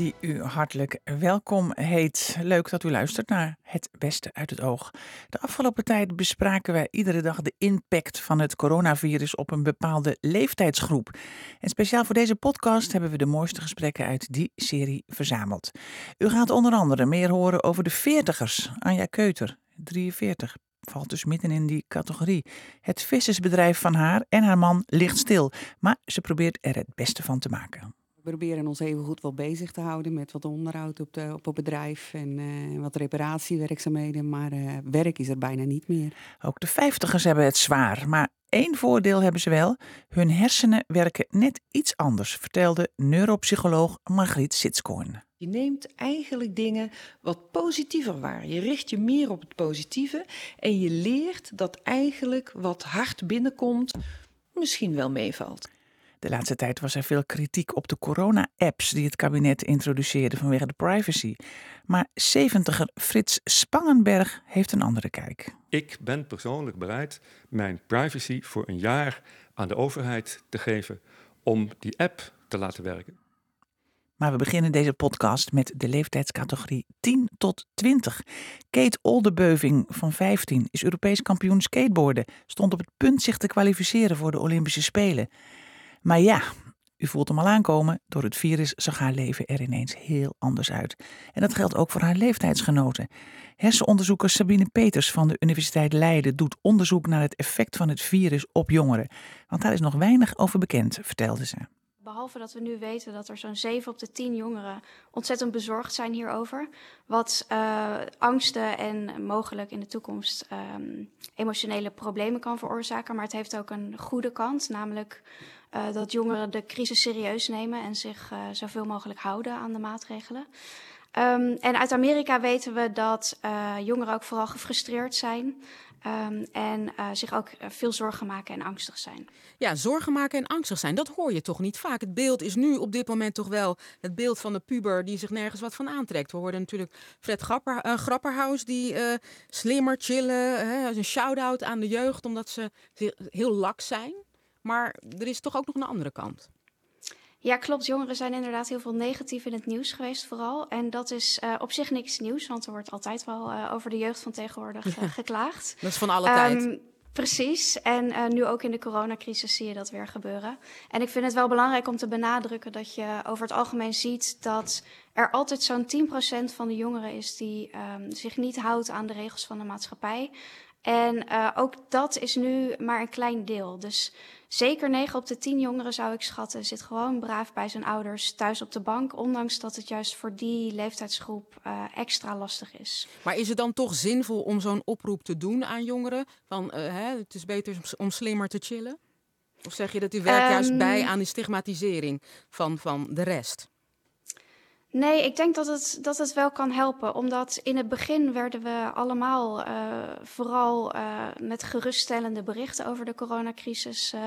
Die u hartelijk welkom heet. Leuk dat u luistert naar Het Beste uit het Oog. De afgelopen tijd bespraken wij iedere dag de impact van het coronavirus op een bepaalde leeftijdsgroep. En speciaal voor deze podcast hebben we de mooiste gesprekken uit die serie verzameld. U gaat onder andere meer horen over de veertigers. Anja Keuter, 43, valt dus midden in die categorie. Het vissersbedrijf van haar en haar man ligt stil, maar ze probeert er het beste van te maken. We proberen ons even goed wel bezig te houden met wat onderhoud op, de, op het bedrijf en uh, wat reparatiewerkzaamheden. Maar uh, werk is er bijna niet meer. Ook de vijftigers hebben het zwaar. Maar één voordeel hebben ze wel. Hun hersenen werken net iets anders, vertelde neuropsycholoog Margriet Sitskoorn. Je neemt eigenlijk dingen wat positiever waren. Je richt je meer op het positieve en je leert dat eigenlijk wat hard binnenkomt misschien wel meevalt. De laatste tijd was er veel kritiek op de corona-apps die het kabinet introduceerde vanwege de privacy. Maar 70er Frits Spangenberg heeft een andere kijk. Ik ben persoonlijk bereid mijn privacy voor een jaar aan de overheid te geven om die app te laten werken. Maar we beginnen deze podcast met de leeftijdscategorie 10 tot 20. Kate Oldebeuving van 15 is Europees kampioen skateboarden, stond op het punt zich te kwalificeren voor de Olympische Spelen. Maar ja, u voelt hem al aankomen, door het virus zag haar leven er ineens heel anders uit. En dat geldt ook voor haar leeftijdsgenoten. Hersenonderzoeker Sabine Peters van de Universiteit Leiden doet onderzoek naar het effect van het virus op jongeren. Want daar is nog weinig over bekend, vertelde ze. Behalve dat we nu weten dat er zo'n 7 op de 10 jongeren ontzettend bezorgd zijn hierover. Wat uh, angsten en mogelijk in de toekomst um, emotionele problemen kan veroorzaken. Maar het heeft ook een goede kant, namelijk uh, dat jongeren de crisis serieus nemen en zich uh, zoveel mogelijk houden aan de maatregelen. Um, en uit Amerika weten we dat uh, jongeren ook vooral gefrustreerd zijn. Um, en zich ook veel zorgen maken en angstig zijn. Ja, zorgen maken en angstig zijn, dat hoor je toch niet vaak. Het beeld is nu op dit moment toch wel het beeld van de puber die zich nergens wat van aantrekt. We hoorden natuurlijk Fred Grapper, Grapperhaus die slimmer chillen. Hè, een shout-out aan de jeugd omdat ze heel laks zijn. Maar er is toch ook nog een andere kant. Ja, klopt. Jongeren zijn inderdaad heel veel negatief in het nieuws geweest, vooral. En dat is uh, op zich niks nieuws, want er wordt altijd wel uh, over de jeugd van tegenwoordig uh, geklaagd. Dat is van alle um, tijd. Precies. En nu ook in de coronacrisis zie je dat weer gebeuren. En ik vind het wel belangrijk om te benadrukken dat je over het algemeen ziet dat er altijd zo'n 10% van de jongeren is die um, zich niet houdt aan de regels van de maatschappij. En ook dat is nu maar een klein deel. Dus Zeker 9 op de 10 jongeren zou ik schatten zit gewoon braaf bij zijn ouders thuis op de bank, ondanks dat het juist voor die leeftijdsgroep uh, extra lastig is. Maar is het dan toch zinvol om zo'n oproep te doen aan jongeren? Van uh, hè, het is beter om slimmer te chillen? Of zeg je dat u werkt um, juist bij aan die stigmatisering van, van de rest? Nee, ik denk dat het, dat het wel kan helpen. Omdat in het begin werden we allemaal uh, vooral uh, met geruststellende berichten over de coronacrisis uh,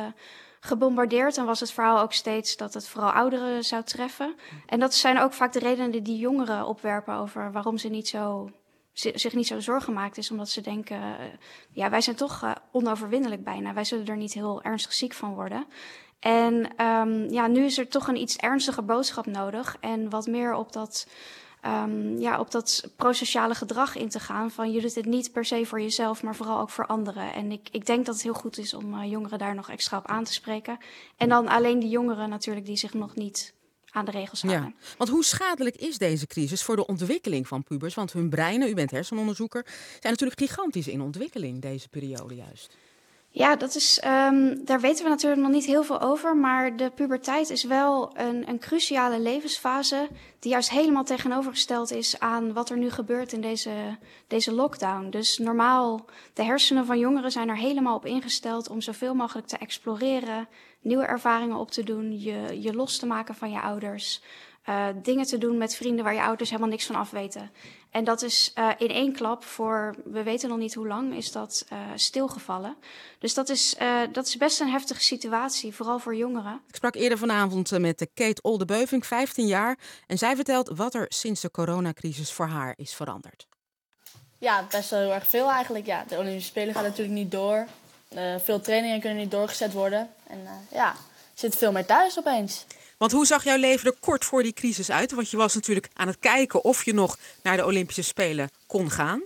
gebombardeerd. En was het verhaal ook steeds dat het vooral ouderen zou treffen. En dat zijn ook vaak de redenen die jongeren opwerpen over waarom ze niet zo, zich niet zo zorgen maakt. Is omdat ze denken, ja, wij zijn toch onoverwinnelijk bijna. Wij zullen er niet heel ernstig ziek van worden. En um, ja, nu is er toch een iets ernstiger boodschap nodig. En wat meer op dat, um, ja, op dat prosociale gedrag in te gaan. Van je doet het niet per se voor jezelf, maar vooral ook voor anderen. En ik, ik denk dat het heel goed is om uh, jongeren daar nog extra op aan te spreken. En dan alleen die jongeren natuurlijk die zich nog niet aan de regels houden. Ja, want hoe schadelijk is deze crisis voor de ontwikkeling van pubers? Want hun breinen, u bent hersenonderzoeker, zijn natuurlijk gigantisch in ontwikkeling deze periode juist. Ja, dat is, um, daar weten we natuurlijk nog niet heel veel over. Maar de puberteit is wel een, een cruciale levensfase. die juist helemaal tegenovergesteld is aan wat er nu gebeurt in deze, deze lockdown. Dus normaal, de hersenen van jongeren zijn er helemaal op ingesteld om zoveel mogelijk te exploreren. nieuwe ervaringen op te doen, je, je los te maken van je ouders. eh, dingen te doen met vrienden waar je ouders helemaal niks van afweten. En dat is uh, in één klap voor, we weten nog niet hoe lang, is dat uh, stilgevallen. Dus dat is, dat is best een heftige situatie, vooral voor jongeren. Ik sprak eerder vanavond met Kate Oldebeuving, 15 jaar. En zij vertelt wat er sinds de coronacrisis voor haar is veranderd. Ja, best wel heel erg veel eigenlijk. Ja, de Olympische Spelen gaan natuurlijk niet door. veel trainingen kunnen niet doorgezet worden. En ja, zit veel meer thuis opeens. Want hoe zag jouw leven er kort voor die crisis uit? Want je was natuurlijk aan het kijken of je nog naar de Olympische Spelen kon gaan.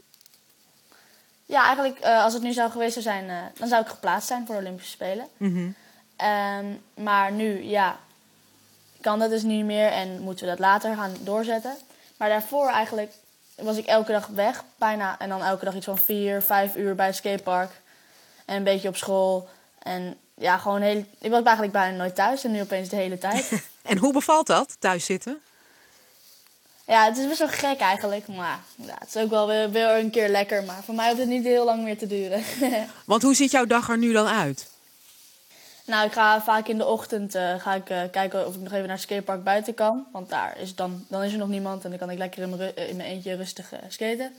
Ja, eigenlijk uh, als het nu zou geweest zijn, uh, dan zou ik geplaatst zijn voor de Olympische Spelen. -hmm. um, maar nu, ja, kan dat dus niet meer en moeten we dat later gaan doorzetten. Maar daarvoor eigenlijk was ik elke dag weg, bijna. En dan elke dag iets van vier, vijf uur bij het skatepark. En een beetje op school. En ja, gewoon heel, ik was eigenlijk bijna nooit thuis en nu opeens de hele tijd. en hoe bevalt dat, thuis zitten? Ja, het is best wel gek eigenlijk, maar ja, het is ook wel weer, weer een keer lekker. Maar voor mij hoeft het niet heel lang meer te duren. Want hoe ziet jouw dag er nu dan uit? Nou, ik ga vaak in de ochtend uh, ga ik, uh, kijken of ik nog even naar het skatepark buiten kan. Want daar is dan, dan is er nog niemand en dan kan ik lekker in mijn, in mijn eentje rustig uh, skaten.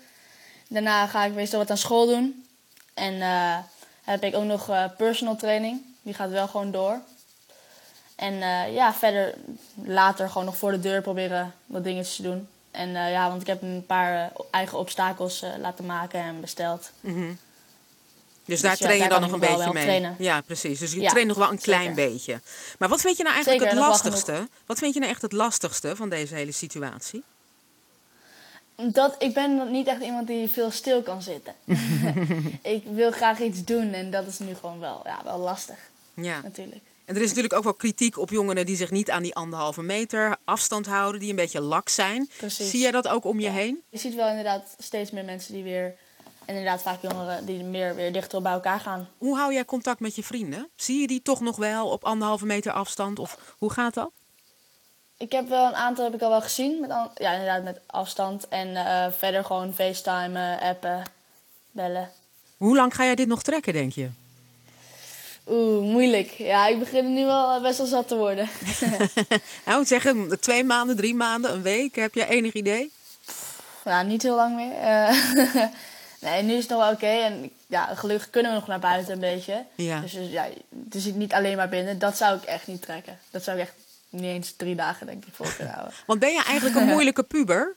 Daarna ga ik meestal wat aan school doen. En heb ik ook nog personal training. Die gaat wel gewoon door. En uh, ja, verder later gewoon nog voor de deur proberen wat dingen te doen. En uh, ja, want ik heb een paar uh, eigen obstakels laten maken en besteld. Mm -hmm. Dus daar dus, train ja, je dan nog een beetje mee? Trainen. Ja, precies. Dus je ja, traint nog wel een zeker. klein beetje. Maar wat vind je nou eigenlijk zeker, het lastigste? Wat vind je nou echt het lastigste van deze hele situatie? Dat, ik ben niet echt iemand die veel stil kan zitten. ik wil graag iets doen en dat is nu gewoon wel, ja, wel lastig. Ja. Natuurlijk. En er is natuurlijk ook wel kritiek op jongeren die zich niet aan die anderhalve meter afstand houden, die een beetje lak zijn. Precies. Zie jij dat ook om je heen? Je ziet wel inderdaad steeds meer mensen die weer, en inderdaad vaak jongeren die meer weer dichter bij elkaar gaan. Hoe hou jij contact met je vrienden? Zie je die toch nog wel op anderhalve meter afstand of hoe gaat dat? Ik heb wel een aantal heb ik al wel gezien, met, ja, inderdaad met afstand. En uh, verder gewoon facetimen, appen, bellen. Hoe lang ga jij dit nog trekken, denk je? Oeh, moeilijk. Ja, ik begin er nu wel best wel zat te worden. nou, zeggen twee maanden, drie maanden, een week. Heb je enig idee? Ja, niet heel lang meer. Uh, nee, nu is het nog wel oké. Okay. En ja, gelukkig kunnen we nog naar buiten een beetje. Ja. Dus, dus ja, dus niet alleen maar binnen. Dat zou ik echt niet trekken. Dat zou ik echt niet eens drie dagen, denk ik, vol kunnen houden. Want ben je eigenlijk een moeilijke puber?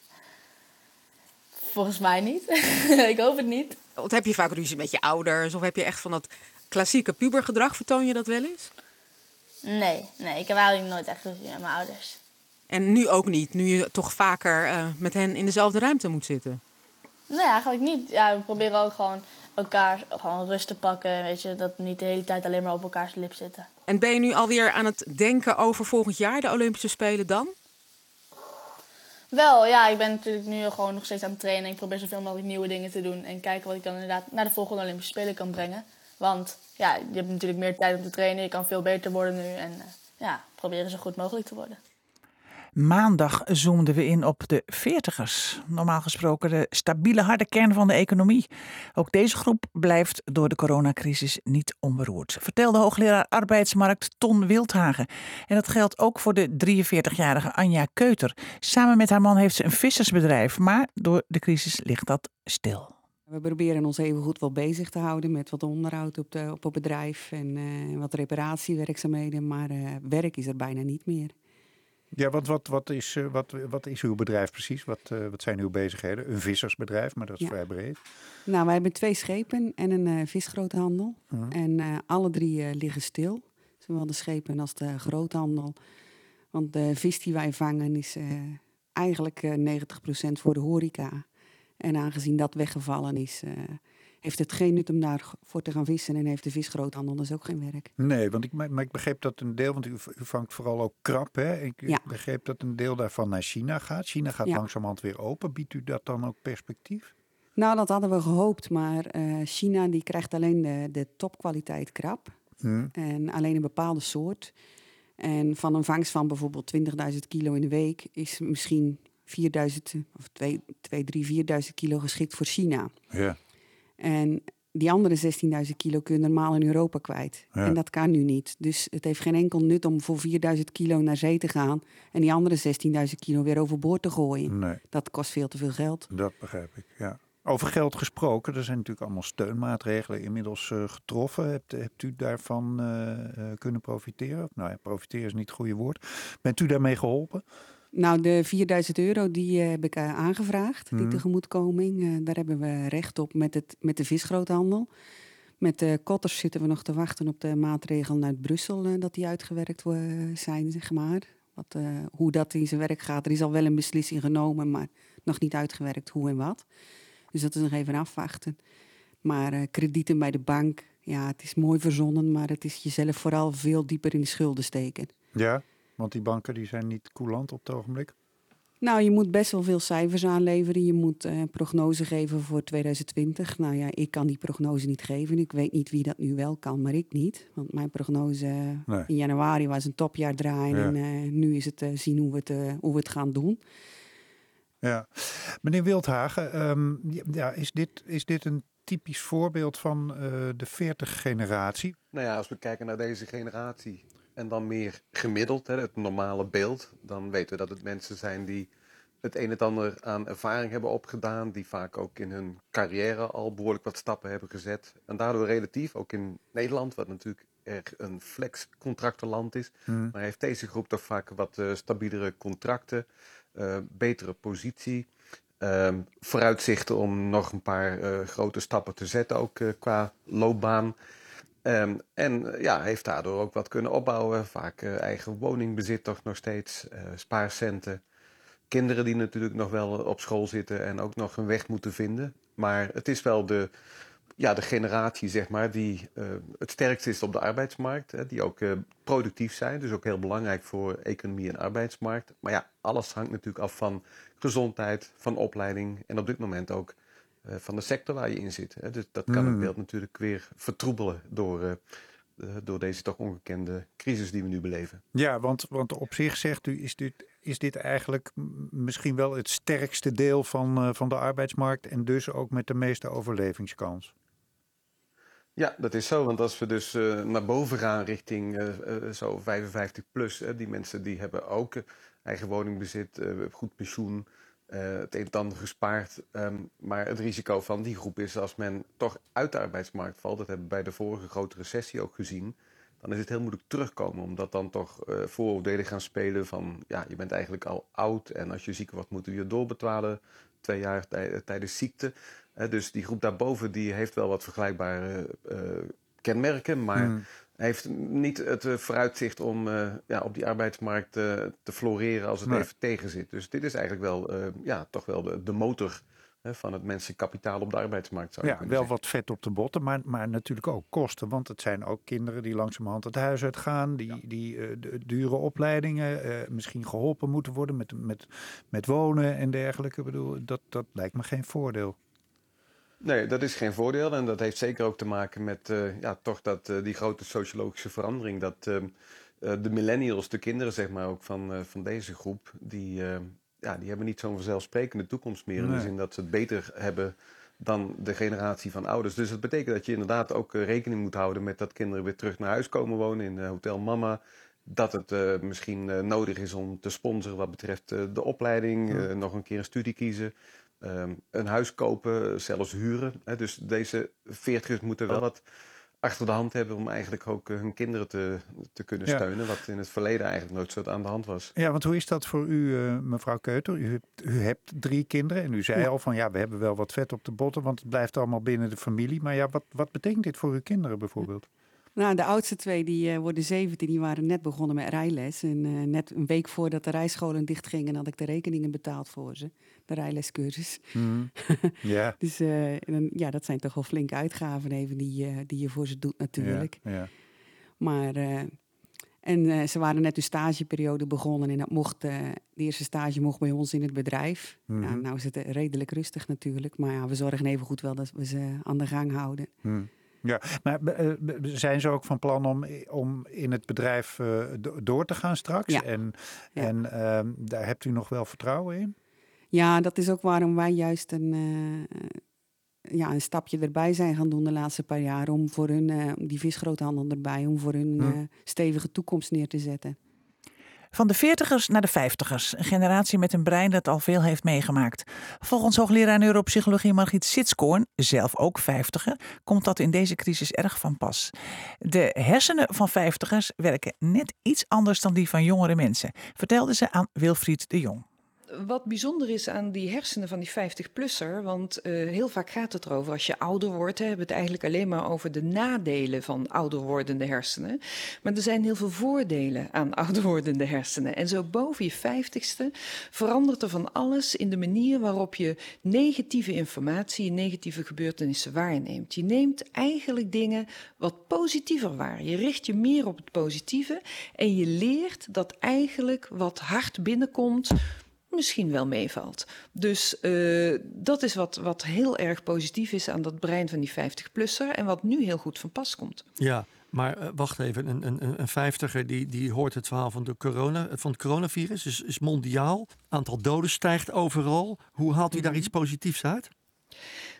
Volgens mij niet. ik hoop het niet. Want heb je vaak ruzie met je ouders? Of heb je echt van dat klassieke pubergedrag? Vertoon je dat wel eens? Nee, nee. Ik heb eigenlijk nooit echt ruzie met mijn ouders. En nu ook niet? Nu je toch vaker uh, met hen in dezelfde ruimte moet zitten? Nee, eigenlijk niet. Ja, we proberen ook gewoon elkaar gewoon rust te pakken. Weet je, dat niet de hele tijd alleen maar op elkaars lip zitten. En ben je nu alweer aan het denken over volgend jaar, de Olympische Spelen dan? Wel, ja. Ik ben natuurlijk nu gewoon nog steeds aan het trainen. Ik probeer zoveel mogelijk nieuwe dingen te doen. En kijken wat ik dan inderdaad naar de volgende Olympische Spelen kan brengen. Want ja, je hebt natuurlijk meer tijd om te trainen. Je kan veel beter worden nu. En uh, ja, proberen zo goed mogelijk te worden. Maandag zoomden we in op de veertigers. Normaal gesproken de stabiele harde kern van de economie. Ook deze groep blijft door de coronacrisis niet onberoerd. Vertelde hoogleraar arbeidsmarkt Ton Wildhagen. En dat geldt ook voor de 43-jarige Anja Keuter. Samen met haar man heeft ze een vissersbedrijf. Maar door de crisis ligt dat stil. We proberen ons even goed wel bezig te houden met wat onderhoud op, de, op het bedrijf en uh, wat reparatiewerkzaamheden. Maar uh, werk is er bijna niet meer. Ja, want wat, wat, is, uh, wat, wat is uw bedrijf precies? Wat, wat zijn uw bezigheden? Een vissersbedrijf, maar dat is ja. vrij breed. Nou, wij hebben twee schepen en een visgroothandel. -huh. En alle drie liggen stil. Zowel de schepen als de groothandel. Want de vis die wij vangen is eigenlijk 90% voor de horeca. En aangezien dat weggevallen is, uh, heeft het geen nut om daarvoor te gaan vissen en heeft de visgroothandel dus ook geen werk. Nee, want ik, maar ik begreep dat een deel, want u, u vangt vooral ook krap, hè? Ik ja. begreep dat een deel daarvan naar China gaat. China gaat ja. langzamerhand weer open. Biedt u dat dan ook perspectief? Nou, dat hadden we gehoopt, maar uh, China die krijgt alleen de, de topkwaliteit krab hmm. en alleen een bepaalde soort. En van een vangst van bijvoorbeeld 20.000 kilo in de week is misschien 4000 of 2, 2 3, 4000 kilo geschikt voor China. Ja. En die andere 16.000 kilo kun je normaal in Europa kwijt. En dat kan nu niet. Dus het heeft geen enkel nut om voor 4.000 kilo naar zee te gaan en die andere 16.000 kilo weer overboord te gooien. Nee. Dat kost veel te veel geld. Dat begrijp ik, ja. Over geld gesproken, er zijn natuurlijk allemaal steunmaatregelen inmiddels uh, getroffen. Hebt, hebt, u daarvan uh, kunnen profiteren? Nou ja, profiteren is niet het goede woord. Bent u daarmee geholpen? Nou, de 4000 euro die heb ik aangevraagd, die mhm. tegemoetkoming. daar hebben we recht op met, het, met de visgroothandel. Met de kotters zitten we nog te wachten op de maatregelen uit Brussel, dat die uitgewerkt zijn, zeg maar. Wat, hoe dat in zijn werk gaat. Er is al wel een beslissing genomen, maar nog niet uitgewerkt hoe en wat. Dus dat is nog even afwachten. Maar kredieten bij de bank, ja, het is mooi verzonnen, maar het is jezelf vooral veel dieper in de schulden steken. Ja, want die banken die zijn niet coulant op het ogenblik? Nou, je moet best wel veel cijfers aanleveren. Je moet uh, prognose geven voor 2020. Nou ja, ik kan die prognose niet geven. Ik weet niet wie dat nu wel kan, maar ik niet. Want mijn prognose in januari was een topjaar draaien. En uh, nu is het zien hoe we het, hoe we het gaan doen. Ja, meneer Wildhagen, um, ja, is, dit, is dit een typisch voorbeeld van uh, de 40-generatie? Nou ja, als we kijken naar deze generatie en dan meer gemiddeld, hè, het normale beeld, dan weten we dat het mensen zijn die het een en ander aan ervaring hebben opgedaan, die vaak ook in hun carrière al behoorlijk wat stappen hebben gezet. En daardoor relatief, ook in Nederland, wat natuurlijk erg een flex-contractenland is, hmm. maar heeft deze groep toch vaak wat uh, stabielere contracten. Eh, betere positie. Ehm, vooruitzichten om nog een paar uh, grote stappen te zetten, ook qua loopbaan. Um, en ja, heeft daardoor ook wat kunnen opbouwen. Vaak eigen woningbezit toch nog steeds, spaarcenten. Kinderen die natuurlijk nog wel op school zitten en ook nog een weg moeten vinden. Maar het is wel de, ja, de generatie zeg maar, die het sterkst is op de arbeidsmarkt. Hè, die ook productief zijn. Dus ook heel belangrijk voor economie en arbeidsmarkt. Maar ja, alles hangt natuurlijk af van gezondheid, van opleiding. En op dit moment ook van de sector waar je in zit. Hè. Dus dat kan het hmm. beeld natuurlijk weer vertroebelen door, door deze toch ongekende crisis die we nu beleven. Ja, want, want op zich zegt u, is dit, is dit eigenlijk misschien wel het sterkste deel van, van de arbeidsmarkt. En dus ook met de meeste overlevingskans. Ja, dat is zo. Want als we dus uh, naar boven gaan richting uh, uh, zo 55 plus, die mensen die hebben ook eigen woningbezit, goed pensioen, het een en ander gespaard. Um, maar het risico van die groep is als men toch uit de arbeidsmarkt valt, dat hebben we bij de vorige grote recessie ook gezien, dan is het heel moeilijk terugkomen. Omdat dan toch vooroordelen gaan spelen van, ja, je bent eigenlijk al oud en als je ziek wordt moeten we je doorbetalen twee jaar tijdens ziekte dus die groep daarboven die heeft wel wat vergelijkbare kenmerken, maar hmm. Heeft niet het uh, vooruitzicht om uh, ja, op die arbeidsmarkt te floreren als het nee. even tegen zit. Dus dit is eigenlijk wel, ja, toch wel de, de motor van het menselijk kapitaal op de arbeidsmarkt. Zou ja, wel wat vet op de botten, maar, maar natuurlijk ook kosten. Want het zijn ook kinderen die langzamerhand het huis uitgaan, die, ja. die dure opleidingen, misschien geholpen moeten worden met, met, met wonen en dergelijke. Ik bedoel, dat, dat lijkt me geen voordeel. Nee, dat is geen voordeel. En dat heeft zeker ook te maken met uh, ja, toch dat, uh, die grote sociologische verandering. Dat uh, de millennials, de kinderen zeg maar ook van, van deze groep, die, ja, die hebben niet zo'n vanzelfsprekende toekomst meer. Nee. In de zin dat ze het beter hebben dan de generatie van ouders. Dus dat betekent dat je inderdaad ook rekening moet houden met dat kinderen weer terug naar huis komen wonen in Hotel Mama. Dat het misschien nodig is om te sponsoren wat betreft de opleiding, ja. nog een keer een studie kiezen. Um, een huis kopen, zelfs huren. Hè. Dus deze veertigers moeten wel wat achter de hand hebben om eigenlijk ook uh, hun kinderen te, te kunnen ja. steunen. Wat in het verleden eigenlijk nooit zo aan de hand was. Ja, want hoe is dat voor u, uh, mevrouw Keuter? U, u, hebt drie kinderen en u zei ja. al van ja, we hebben wel wat vet op de botten, want het blijft allemaal binnen de familie. Maar ja, wat, wat betekent dit voor uw kinderen bijvoorbeeld? Nou, de oudste twee die uh, worden 17, die waren net begonnen met rijles. En uh, net een week voordat de rijscholen dichtgingen, had ik de rekeningen betaald voor ze. De rijlescursus. Mm. ja. dus uh, dan, ja, dat zijn toch wel flinke uitgaven even die, die je voor ze doet natuurlijk. Ja. Maar, en ze waren net hun stageperiode begonnen en dat mocht, de eerste stage mocht bij ons in het bedrijf. Mm -hmm. nou, nou is het redelijk rustig natuurlijk, maar ja, we zorgen even goed wel dat we ze aan de gang houden. Mm. Ja, maar uh, zijn ze ook van plan om, om in het bedrijf uh, door te gaan straks? Ja. En, ja. en uh, daar hebt u nog wel vertrouwen in? Ja, dat is ook waarom wij juist een, ja, een stapje erbij zijn gaan doen de laatste paar jaar. Om voor hun, eh, die visgroothandel erbij, om voor hun Hm. eh, stevige toekomst neer te zetten. Van de veertigers naar de vijftigers. Een generatie met een brein dat al veel heeft meegemaakt. Volgens hoogleraar neuropsychologie Margriet Sitskoorn, zelf ook vijftiger, komt dat in deze crisis erg van pas. De hersenen van vijftigers werken net iets anders dan die van jongere mensen, vertelde ze aan Wilfried de Jong. Wat bijzonder is aan die hersenen van die 50-plusser, want eh, heel vaak gaat het erover als je ouder wordt, hebben we het eigenlijk alleen maar over de nadelen van ouder wordende hersenen. Maar er zijn heel veel voordelen aan ouder wordende hersenen. En zo boven je 50ste verandert er van alles in de manier waarop je negatieve informatie, negatieve gebeurtenissen waarneemt. Je neemt eigenlijk dingen wat positiever waar. Je richt je meer op het positieve en je leert dat eigenlijk wat hard binnenkomt misschien wel meevalt. Dus uh, dat is wat, wat heel erg positief is aan dat brein van die 50-plusser en wat nu heel goed van pas komt. Ja, maar uh, wacht even, een, een, een vijftiger die, die hoort het verhaal van, de corona, van het coronavirus, is, is mondiaal. Aantal doden stijgt overal. Hoe haalt hij daar iets positiefs uit?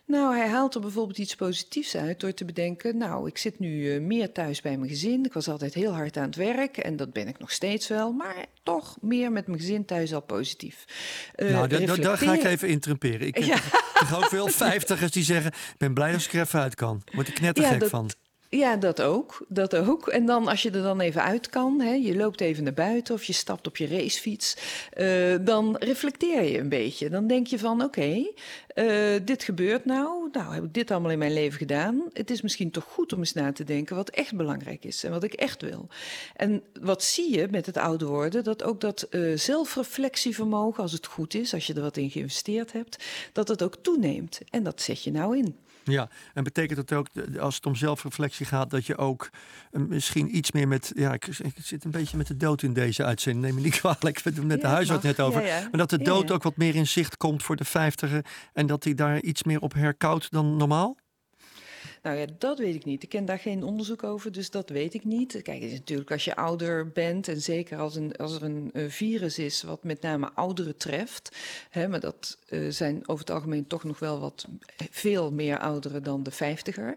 Nou, hij haalt er bijvoorbeeld iets positiefs uit door te bedenken: Nou, ik zit nu uh, meer thuis bij mijn gezin. Ik was altijd heel hard aan het werk en dat ben ik nog steeds wel, maar toch meer met mijn gezin thuis al positief. Uh, nou, daar, daar ga ik even interrumperen. Ik ja. ook veel vijftigers die zeggen: Ik ben blij als ik er even uit kan. Word ik knettergek ja, dat, van. Ja, dat ook. Dat ook. En dan als je er dan even uit kan, hè, je loopt even naar buiten of je stapt op je racefiets, uh, dan reflecteer je een beetje. Dan denk je van oké, uh, dit gebeurt nou. Nou, heb ik dit allemaal in mijn leven gedaan. Het is misschien toch goed om eens na te denken wat echt belangrijk is en wat ik echt wil. En wat zie je met het ouder worden? Dat ook dat uh, zelfreflectievermogen, als het goed is, als je er wat in geïnvesteerd hebt, dat het ook toeneemt. En dat zet je nou in. Ja, en betekent dat ook, als het om zelfreflectie gaat, dat je ook uh, misschien iets meer met. Ja, ik, ik, zit een beetje met de dood in deze uitzending. Neem me niet kwalijk, we hebben het met ja, de huisarts net over. Ja, ja. Maar dat de dood ook wat meer in zicht komt voor de vijftiger en dat hij daar iets meer op herkoudt dan normaal? Nou ja, dat weet ik niet. Ik ken daar geen onderzoek over, dus dat weet ik niet. Kijk, het is natuurlijk als je ouder bent en zeker als, een, als er een virus is wat met name ouderen treft, hè, maar dat uh, zijn over het algemeen toch nog wel wat veel meer ouderen dan de vijftiger,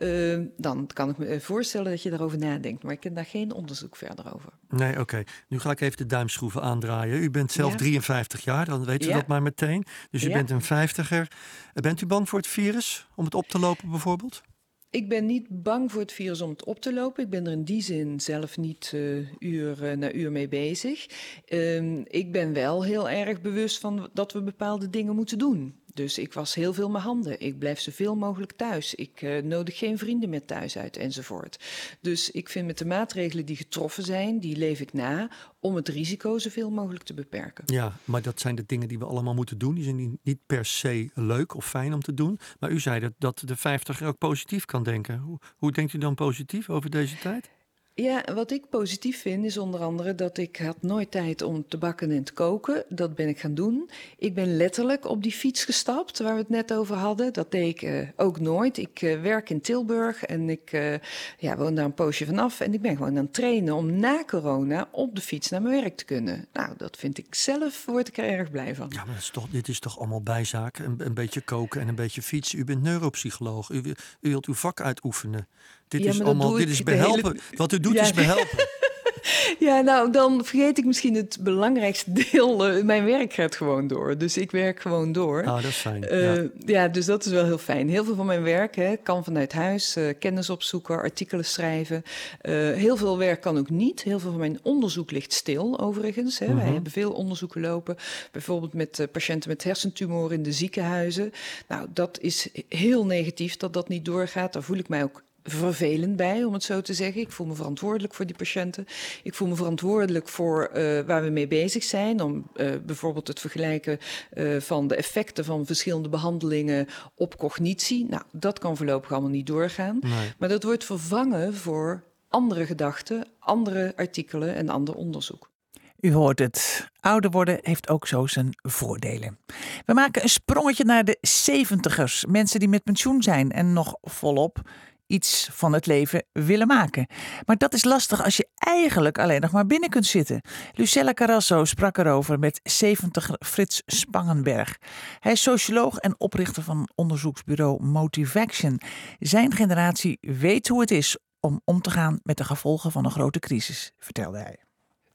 uh, dan kan ik me voorstellen dat je daarover nadenkt. Maar ik ken daar geen onderzoek verder over. Nee, oké. Okay. Nu ga ik even de duimschroeven aandraaien. U bent zelf ja. 53 jaar, dan weten we ja. dat maar meteen. Dus u ja. bent een vijftiger. Bent u bang voor het virus om het op te lopen bijvoorbeeld? Ik ben niet bang voor het virus om het op te lopen. Ik ben er in die zin zelf niet uh, uur uh, na uur mee bezig. Uh, ik ben wel heel erg bewust van dat we bepaalde dingen moeten doen. Dus ik was heel veel mijn handen. Ik blijf zoveel mogelijk thuis. Ik uh, nodig geen vrienden meer thuis uit enzovoort. Dus ik vind met de maatregelen die getroffen zijn, die leef ik na om het risico zoveel mogelijk te beperken. Ja, maar dat zijn de dingen die we allemaal moeten doen. Die zijn niet per se leuk of fijn om te doen. Maar u zei dat, dat de 50 ook positief kan denken. Hoe, hoe denkt u dan positief over deze tijd? Ja, wat ik positief vind is onder andere dat ik had nooit tijd om te bakken en te koken. Dat ben ik gaan doen. Ik ben letterlijk op die fiets gestapt waar we het net over hadden. Dat deed ik uh, ook nooit. Ik uh, werk in Tilburg en ik uh, ja, woon daar een poosje vanaf. En ik ben gewoon aan het trainen om na corona op de fiets naar mijn werk te kunnen. Nou, dat vind ik zelf, word ik er erg blij van. Ja, maar is toch, dit is toch allemaal bijzaak? Een, beetje koken en een beetje fietsen. U bent neuropsycholoog. U wilt uw vak uitoefenen. Dit ja, is allemaal, dit is behelpen. Hele... Wat u doet ja, is behelpen. ja, nou, dan vergeet ik misschien het belangrijkste deel. Uh, mijn werk gaat gewoon door. Dus ik werk gewoon door. Ah, dat is fijn. Uh, ja. ja. dus dat is wel heel fijn. Heel veel van mijn werk hè, kan vanuit huis. Uh, kennis opzoeken, artikelen schrijven. heel veel werk kan ook niet. Heel veel van mijn onderzoek ligt stil, overigens. Hè. Wij hebben veel onderzoeken lopen. Bijvoorbeeld met patiënten met hersentumoren in de ziekenhuizen. Nou, dat is heel negatief dat dat niet doorgaat. Daar voel ik mij ook vervelend bij, om het zo te zeggen. Ik voel me verantwoordelijk voor die patiënten. Ik voel me verantwoordelijk voor uh, waar we mee bezig zijn. Om uh, bijvoorbeeld het vergelijken uh, van de effecten van verschillende behandelingen op cognitie. Nou, dat kan voorlopig allemaal niet doorgaan. Nee. Maar dat wordt vervangen voor andere gedachten, andere artikelen en ander onderzoek. U hoort het. Ouder worden heeft ook zo zijn voordelen. We maken een sprongetje naar de 70ers. Mensen die met pensioen zijn en nog volop iets van het leven willen maken. Maar dat is lastig als je eigenlijk alleen nog maar binnen kunt zitten. Lucella Carrasso sprak erover met 70 Frits Spangenberg. Hij is socioloog en oprichter van onderzoeksbureau Motivaction. Zijn generatie weet hoe het is om om te gaan met de gevolgen van een grote crisis, vertelde hij.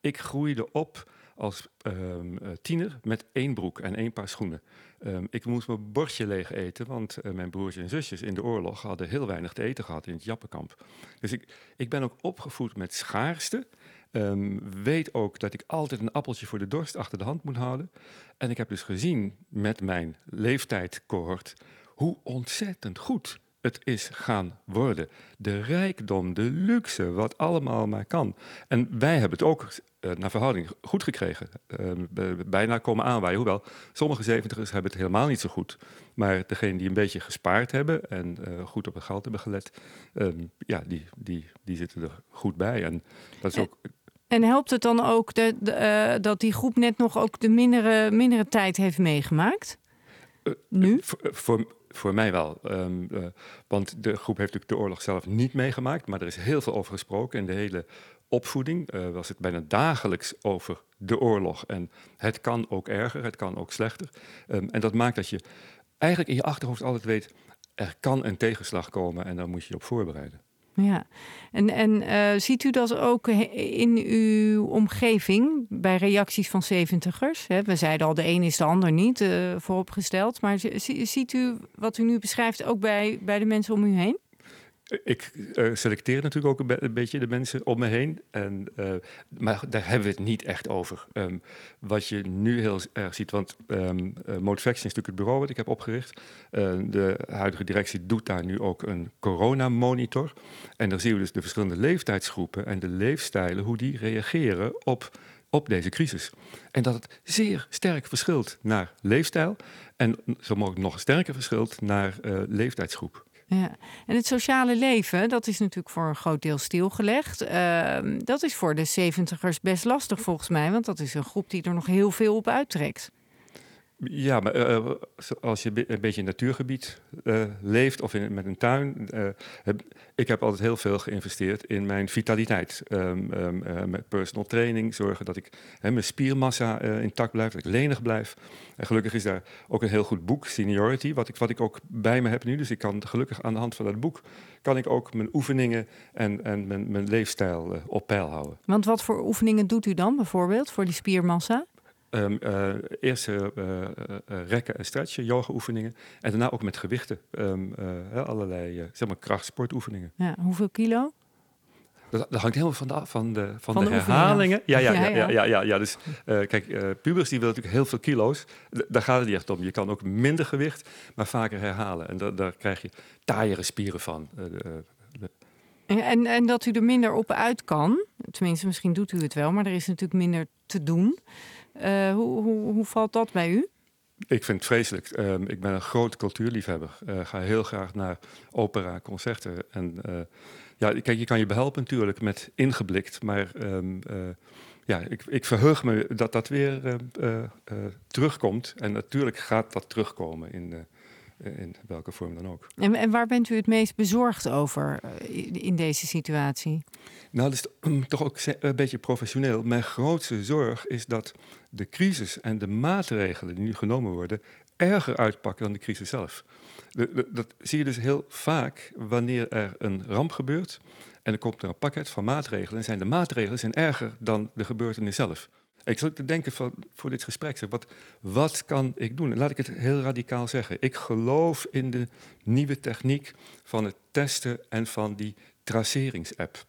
Ik groeide op als um, tiener met één broek en één paar schoenen. Um, ik moest mijn bordje leeg eten, want uh, mijn broers en zusjes in de oorlog hadden heel weinig te eten gehad in het Jappenkamp. Dus ik, ik ben ook opgevoed met schaarste. Um, weet ook dat ik altijd een appeltje voor de dorst achter de hand moet houden. En ik heb dus gezien met mijn leeftijdcohort hoe ontzettend goed het is gaan worden. De rijkdom, de luxe, wat allemaal maar kan. En wij hebben het ook naar verhouding goed gekregen. Uh, bijna komen aanwaaien. Hoewel, sommige zeventigers hebben het helemaal niet zo goed. Maar degenen die een beetje gespaard hebben en uh, goed op het geld hebben gelet, um, ja, die, die, die zitten er goed bij. En dat is ook. En helpt het dan ook de, de, dat die groep net nog ook de mindere, mindere tijd heeft meegemaakt? nu? voor, voor mij wel. Um, uh, want de groep heeft natuurlijk de oorlog zelf niet meegemaakt, maar er is heel veel over gesproken. In de hele opvoeding uh, was het bijna dagelijks over de oorlog. En het kan ook erger, het kan ook slechter. Um, en dat maakt dat je eigenlijk in je achterhoofd altijd weet, er kan een tegenslag komen en daar moet je je op voorbereiden. Ja, en, en uh, ziet u dat ook in uw omgeving bij reacties van zeventigers? We zeiden al, de een is de ander niet uh, vooropgesteld. Maar ziet u wat u nu beschrijft ook bij, bij de mensen om u heen? Ik uh, selecteer natuurlijk ook een, be een, beetje de mensen om me heen. En, uh, maar daar hebben we het niet echt over. Um, wat je nu heel erg ziet, want um, is natuurlijk het bureau wat ik heb opgericht. de huidige directie doet daar nu ook een coronamonitor. En daar zien we dus de verschillende leeftijdsgroepen en de leefstijlen, hoe die reageren op, op deze crisis. En dat het zeer sterk verschilt naar leefstijl en zo mogelijk nog sterker verschilt naar leeftijdsgroep. Ja, en het sociale leven, dat is natuurlijk voor een groot deel stilgelegd. Uh, dat is voor de zeventigers best lastig volgens mij, want dat is een groep die er nog heel veel op uittrekt. Ja, maar uh, als je een beetje in natuurgebied uh, leeft of in, met een tuin. Ik heb altijd heel veel geïnvesteerd in mijn vitaliteit. Um, um, met personal training, zorgen dat ik mijn spiermassa intact blijft, dat ik lenig blijf. En gelukkig is daar ook een heel goed boek, Seniority, wat ik, wat ik ook bij me heb nu. Dus ik kan gelukkig aan de hand van dat boek, kan ik ook mijn oefeningen en, en mijn, mijn leefstijl op peil houden. Want wat voor oefeningen doet u dan bijvoorbeeld voor die spiermassa? Um, uh, eerst uh, uh, rekken en stretchen, yoga-oefeningen. En daarna ook met gewichten. Um, allerlei zeg maar krachtsportoefeningen. Ja, hoeveel kilo? Dat, dat, hangt helemaal van de, van de, van, van de, de herhalingen. Ja, ja, ja, ja, ja, ja, ja. Dus kijk, pubers die willen natuurlijk heel veel kilo's. D daar gaat het niet echt om. Je kan ook minder gewicht, maar vaker herhalen. En da daar krijg je taaiere spieren van. En, en dat u er minder op uit kan, tenminste misschien doet u het wel, maar er is natuurlijk minder te doen. Uh, hoe, hoe, hoe valt dat bij u? Ik vind het vreselijk. Uh, ik ben een groot cultuurliefhebber. Uh, ga heel graag naar opera, concerten. En uh, ja, kijk, je kan je behelpen natuurlijk met ingeblikt, maar um, ja, ik, ik verheug me dat dat weer terugkomt. En natuurlijk gaat dat terugkomen in in welke vorm dan ook. En, en, waar bent u het meest bezorgd over in deze situatie? Nou, dat is toch ook een beetje professioneel. Mijn grootste zorg is dat de crisis en de maatregelen die nu genomen worden erger uitpakken dan de crisis zelf. Dat zie je dus heel vaak wanneer er een ramp gebeurt en er komt er een pakket van maatregelen en zijn de maatregelen zijn erger dan de gebeurtenis zelf. Ik zat te denken voor dit gesprek, zeg, wat, wat kan ik doen? En laat ik het heel radicaal zeggen. Ik geloof in de nieuwe techniek van het testen en van die traceringsapp.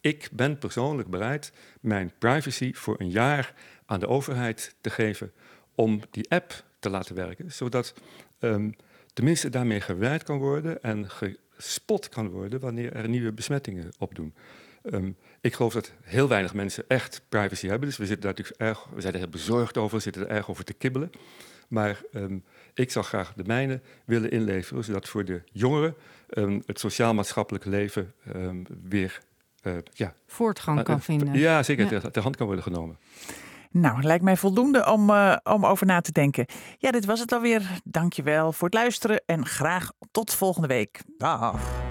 Ik ben persoonlijk bereid mijn privacy voor een jaar aan de overheid te geven om die app te laten werken, zodat um, tenminste daarmee gewerkt kan worden en gespot kan worden wanneer er nieuwe besmettingen opdoen. Um, ik geloof dat heel weinig mensen echt privacy hebben, dus we, zitten daar natuurlijk erg, we zijn er heel bezorgd over, we zitten er erg over te kibbelen. Maar um, ik zou graag de mijne willen inleveren, zodat voor de jongeren het sociaal-maatschappelijk leven weer uh, ja. voortgang kan vinden. Ja, zeker. Ja. Ter, hand kan worden genomen. Nou, lijkt mij voldoende om, uh, om over na te denken. Ja, dit was het alweer. Dankjewel voor het luisteren en graag tot volgende week. Dag.